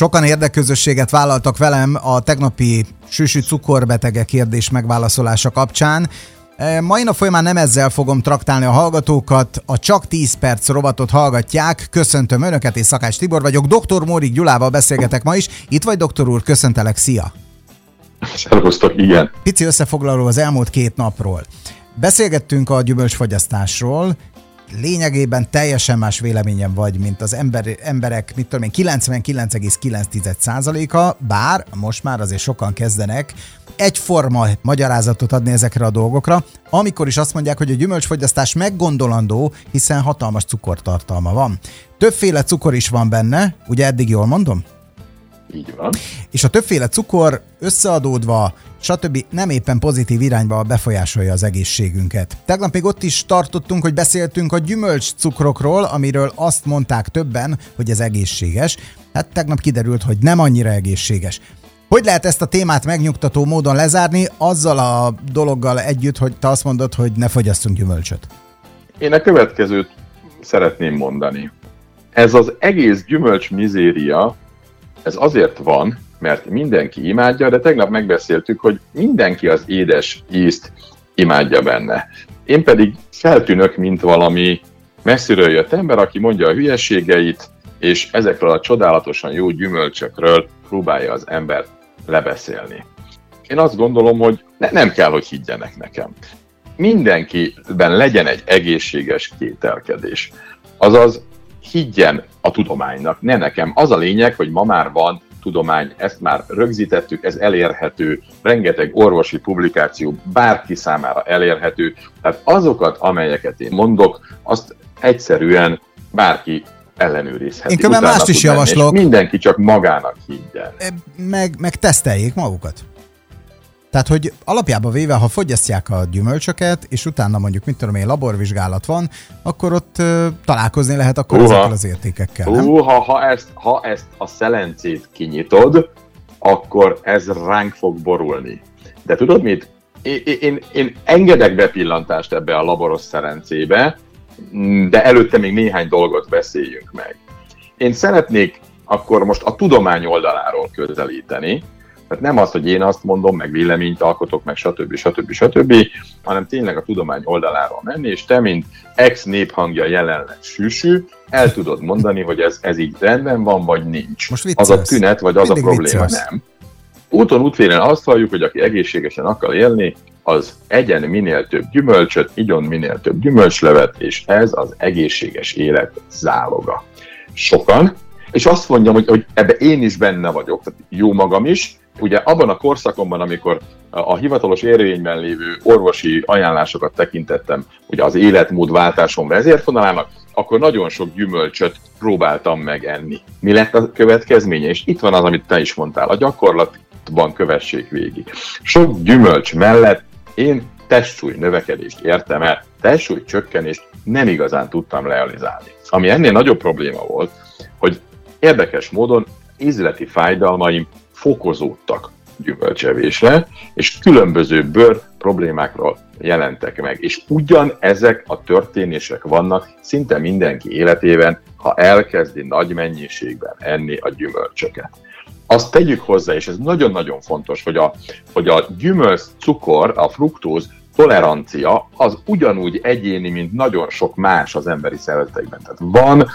Sokan érdekközösséget vállaltak velem a tegnapi süsű cukorbetege kérdés megválaszolása kapcsán. E, mai nap folyamán nem ezzel fogom traktálni a hallgatókat, a Csak 10 perc rovatot hallgatják. Köszöntöm Önöket, és Szakás Tibor vagyok. Dr. Mórik Gyulával beszélgetek ma is. Itt vagy, doktor úr, köszöntelek, szia! Szervusztok, igen. Pici összefoglaló az elmúlt két napról. Beszélgettünk a gyümölcsfogyasztásról, lényegében teljesen más véleményem vagy, mint az ember, emberek, mit tudom én, 99,9%-a, bár most már azért sokan kezdenek egyforma magyarázatot adni ezekre a dolgokra, amikor is azt mondják, hogy a gyümölcsfogyasztás meggondolandó, hiszen hatalmas cukortartalma van. Többféle cukor is van benne, ugye eddig jól mondom? Így van. És a többféle cukor összeadódva, stb. nem éppen pozitív irányba befolyásolja az egészségünket. Tegnap még ott is tartottunk, hogy beszéltünk a gyümölcscukrokról, amiről azt mondták többen, hogy ez egészséges. Hát tegnap kiderült, hogy nem annyira egészséges. Hogy lehet ezt a témát megnyugtató módon lezárni, azzal a dologgal együtt, hogy te azt mondod, hogy ne fogyasszunk gyümölcsöt? Én a következőt szeretném mondani. Ez az egész gyümölcs mizéria, ez azért van, mert mindenki imádja, de tegnap megbeszéltük, hogy mindenki az édes ízt imádja benne. Én pedig feltűnök, mint valami messziről jött ember, aki mondja a hülyeségeit, és ezekről a csodálatosan jó gyümölcsökről próbálja az ember lebeszélni. Én azt gondolom, hogy ne, nem kell, hogy higgyenek nekem. Mindenkiben legyen egy egészséges kételkedés. Azaz higgyen a tudománynak, ne nekem. Az a lényeg, hogy ma már van tudomány, ezt már rögzítettük, ez elérhető, rengeteg orvosi publikáció bárki számára elérhető, tehát azokat, amelyeket én mondok, azt egyszerűen bárki ellenőrizheti. Én különben mást is javaslok. Menni, mindenki csak magának higgyen. Meg, meg teszteljék magukat. Tehát, hogy alapjában véve, ha fogyasztják a gyümölcsöket, és utána mondjuk, mit tudom én, laborvizsgálat van, akkor ott uh, találkozni lehet akkor uh-ha. ezekkel az értékekkel. Uh, ha, ha, ezt, ha ezt a szelencét kinyitod, akkor ez ránk fog borulni. De tudod mit? Én, én, én engedek bepillantást ebbe a laboros szelencébe, de előtte még néhány dolgot beszéljünk meg. Én szeretnék akkor most a tudomány oldaláról közelíteni, tehát nem az, hogy én azt mondom, meg véleményt alkotok, meg stb. stb. stb., hanem tényleg a tudomány oldaláról menni, és te, mint ex-néphangja jelenleg sűsű, el tudod mondani, hogy ez, ez így rendben van, vagy nincs. Most az a tünet, vagy az Mindig a probléma, viccelsz. nem. Úton útfélen azt halljuk, hogy aki egészségesen akar élni, az egyen minél több gyümölcsöt, igyon minél több gyümölcslevet, és ez az egészséges élet záloga. Sokan, és azt mondjam, hogy, hogy ebbe én is benne vagyok, tehát jó magam is, ugye abban a korszakomban, amikor a hivatalos érvényben lévő orvosi ajánlásokat tekintettem, ugye az életmódváltásom vezérfonalának, akkor nagyon sok gyümölcsöt próbáltam meg enni. Mi lett a következménye? És itt van az, amit te is mondtál, a gyakorlatban kövessék végig. Sok gyümölcs mellett én testsúly növekedést értem el, testsúly csökkenést nem igazán tudtam realizálni. Ami ennél nagyobb probléma volt, hogy érdekes módon ízleti fájdalmaim fokozódtak gyümölcsevésre, és különböző bőr problémákról jelentek meg. És ugyan ezek a történések vannak szinte mindenki életében, ha elkezdi nagy mennyiségben enni a gyümölcsöket. Azt tegyük hozzá, és ez nagyon-nagyon fontos, hogy a, hogy a gyümölcs cukor, a fruktóz tolerancia az ugyanúgy egyéni, mint nagyon sok más az emberi szervezetekben. Tehát van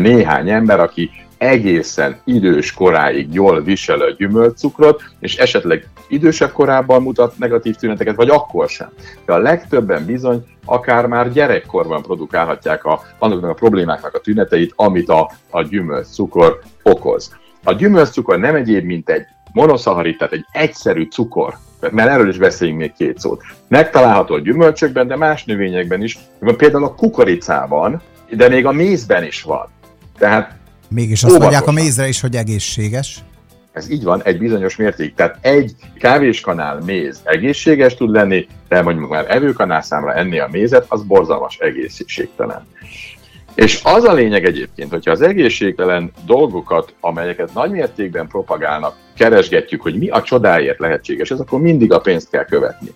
néhány ember, aki egészen idős koráig jól visel a gyümölcscukrot, és esetleg idősebb korában mutat negatív tüneteket, vagy akkor sem. De a legtöbben bizony akár már gyerekkorban produkálhatják a, annak a problémáknak a tüneteit, amit a, a gyümölcscukor okoz. A gyümölcscukor nem egyéb, mint egy monoszaharid, tehát egy egyszerű cukor, mert erről is beszéljünk még két szót. Megtalálható a gyümölcsökben, de más növényekben is, például a kukoricában, de még a mézben is van. Tehát Mégis azt mondják a mézre is, hogy egészséges. Ez így van, egy bizonyos mérték. Tehát egy kávéskanál méz egészséges tud lenni, de mondjuk már evőkanál számra enni a mézet, az borzalmas egészségtelen. És az a lényeg egyébként, hogyha az egészségtelen dolgokat, amelyeket nagy mértékben propagálnak, keresgetjük, hogy mi a csodáért lehetséges, ez akkor mindig a pénzt kell követni.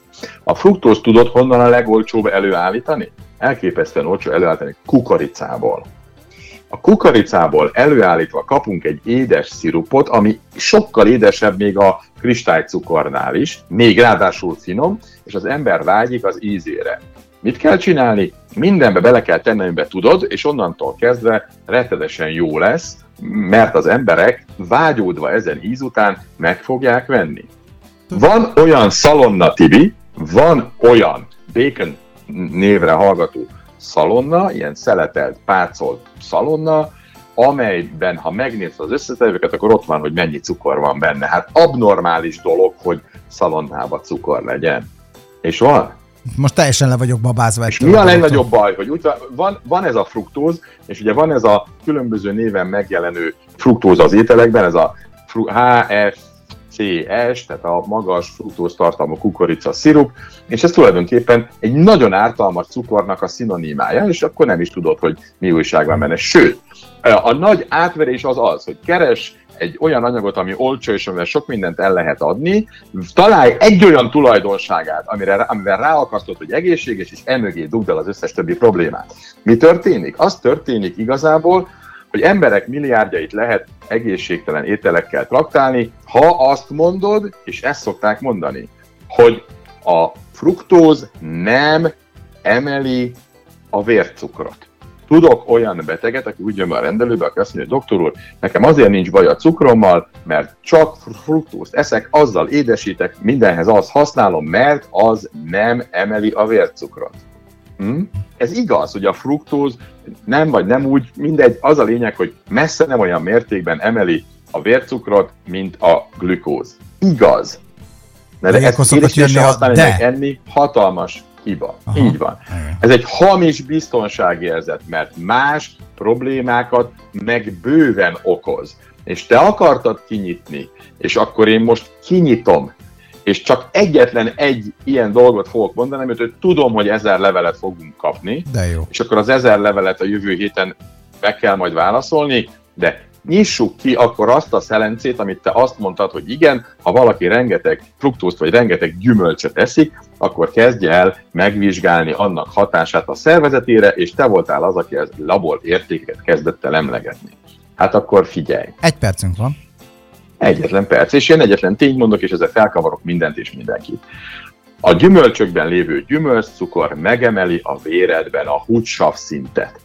A fruktóz tudod honnan a legolcsóbb előállítani? Elképesztően olcsó előállítani kukoricából. A kukoricából előállítva kapunk egy édes szirupot, ami sokkal édesebb még a kristálycukornál is, még ráadásul finom, és az ember vágyik az ízére. Mit kell csinálni? Mindenbe bele kell tenni, amiben tudod, és onnantól kezdve rettenetesen jó lesz, mert az emberek vágyódva ezen íz után meg fogják venni. Van olyan szalonna, Tibi, van olyan bacon névre hallgató szalonna, ilyen szeletelt, pácolt szalonna, amelyben, ha megnézed az összetevőket, akkor ott van, hogy mennyi cukor van benne. Hát abnormális dolog, hogy szalonnába cukor legyen. És van. Most teljesen le vagyok babázva. És mi a legnagyobb baj, hogy úgy van, van ez a fruktóz, és ugye van ez a különböző néven megjelenő fruktóz az ételekben, ez a HF, CS, tehát a magas fruktóz tartalmú kukorica szirup, és ez tulajdonképpen egy nagyon ártalmas cukornak a szinonimája, és akkor nem is tudod, hogy mi újság van benne. Sőt, a nagy átverés az az, hogy keres egy olyan anyagot, ami olcsó, és amivel sok mindent el lehet adni, találj egy olyan tulajdonságát, amire, amivel ráakasztod, hogy egészséges, és emögé dugd el az összes többi problémát. Mi történik? Az történik igazából, hogy emberek milliárdjait lehet egészségtelen ételekkel traktálni, ha azt mondod, és ezt szokták mondani, hogy a fruktóz nem emeli a vércukrot. Tudok olyan beteget, aki úgy jön be a rendelőbe, aki azt mondja, hogy doktor úr, nekem azért nincs baj a cukrommal, mert csak fruktózt eszek, azzal édesítek, mindenhez azt használom, mert az nem emeli a vércukrot. Hm? Ez igaz, hogy a fruktóz nem vagy nem úgy, mindegy, az a lényeg, hogy messze nem olyan mértékben emeli a vércukrot, mint a glükóz. Igaz. Mert ezt édesítésre használni, de... enni hatalmas hiba. Aha. Így van. Ez egy hamis biztonságérzet, mert más problémákat meg bőven okoz. És te akartad kinyitni, és akkor én most kinyitom, és csak egyetlen egy ilyen dolgot fogok mondani, mert hogy tudom, hogy ezer levelet fogunk kapni, de jó. és akkor az ezer levelet a jövő héten be kell majd válaszolni, de nyissuk ki akkor azt a szelencét, amit te azt mondtad, hogy igen, ha valaki rengeteg fruktózt vagy rengeteg gyümölcsöt eszik, akkor kezdje el megvizsgálni annak hatását a szervezetére, és te voltál az, aki ez labor értéket kezdett el emlegetni. Hát akkor figyelj. Egy percünk van. Egyetlen perc, és én egyetlen tény mondok, és ezzel felkavarok mindent és mindenkit. A gyümölcsökben lévő gyümölcscukor megemeli a véredben a húgysav szintet.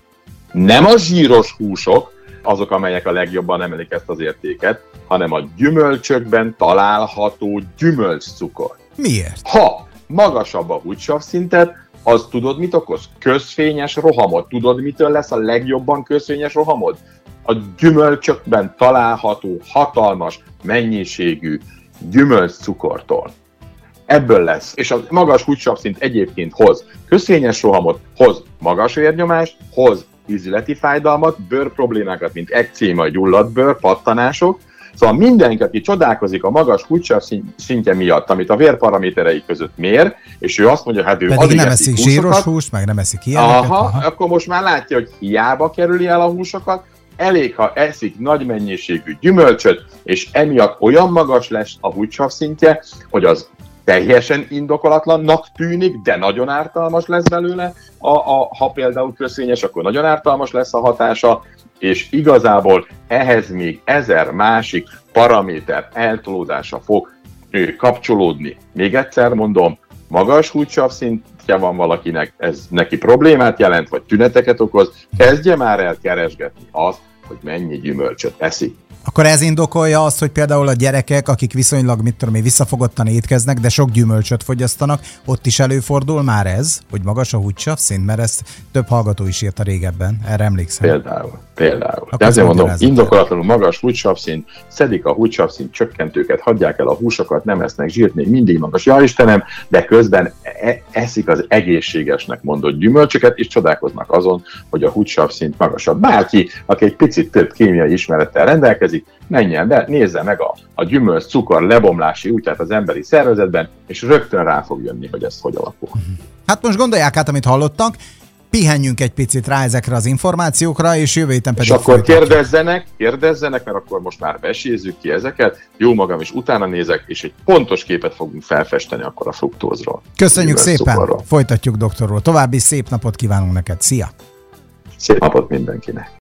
Nem a zsíros húsok, azok, amelyek a legjobban emelik ezt az értéket, hanem a gyümölcsökben található gyümölcscukor. Miért? Ha magasabb a húgysav szintet, az tudod, mit okoz? Közfényes rohamot. Tudod, mitől lesz a legjobban közfényes rohamod? A gyümölcsökben található hatalmas mennyiségű gyümölcscukortól. Ebből lesz. És a magas szint egyébként hoz közfényes rohamot, hoz magas vérnyomást, hoz ízleti fájdalmat, bőr problémákat, mint ekcéma, gyulladt bőr, pattanások, Szóval mindenki, aki csodálkozik a magas húgysav szintje miatt, amit a vérparaméterei között mér, és ő azt mondja, hát ő Pedig nem eszik zsíros húst, meg nem eszik ilyeneket. Aha, aha, akkor most már látja, hogy hiába kerüli el a húsokat, elég, ha eszik nagy mennyiségű gyümölcsöt, és emiatt olyan magas lesz a húgysav szintje, hogy az teljesen indokolatlannak tűnik, de nagyon ártalmas lesz belőle, a, a, ha például köszényes, akkor nagyon ártalmas lesz a hatása, és igazából ehhez még ezer másik paraméter eltolódása fog kapcsolódni. Még egyszer mondom, magas húgysav szintje van valakinek, ez neki problémát jelent, vagy tüneteket okoz, kezdje már el keresgetni azt, hogy mennyi gyümölcsöt eszik. Akkor ez indokolja azt, hogy például a gyerekek, akik viszonylag, mit tudom én, visszafogottan étkeznek, de sok gyümölcsöt fogyasztanak, ott is előfordul már ez, hogy magas a húgysav szint, mert ezt több hallgató is írta régebben, erre emlékszem. Például, például. Akkor de ezért mondom, indokolatlanul magas húgysav szint, szedik a húgysav szint csökkentőket, hagyják el a húsokat, nem esznek zsírt, még mindig magas. Ja Istenem, de közben e- eszik az egészségesnek mondott gyümölcsöket, és csodálkoznak azon, hogy a húgysav szint magasabb. Bárki, aki egy picit több kémiai ismerettel rendelkezik, menjen be, nézze meg a, a gyümölcs cukor lebomlási útját az emberi szervezetben, és rögtön rá fog jönni, hogy ez hogy alakul. Hát most gondolják át, amit hallottak, pihenjünk egy picit rá ezekre az információkra, és jövő héten pedig És akkor folytatjuk. kérdezzenek, kérdezzenek, mert akkor most már besézzük ki ezeket, jó magam is utána nézek, és egy pontos képet fogunk felfesteni akkor a fruktózról. Köszönjük szépen, cukorról. folytatjuk doktorról. További szép napot kívánunk neked, szia! Szép napot mindenkinek!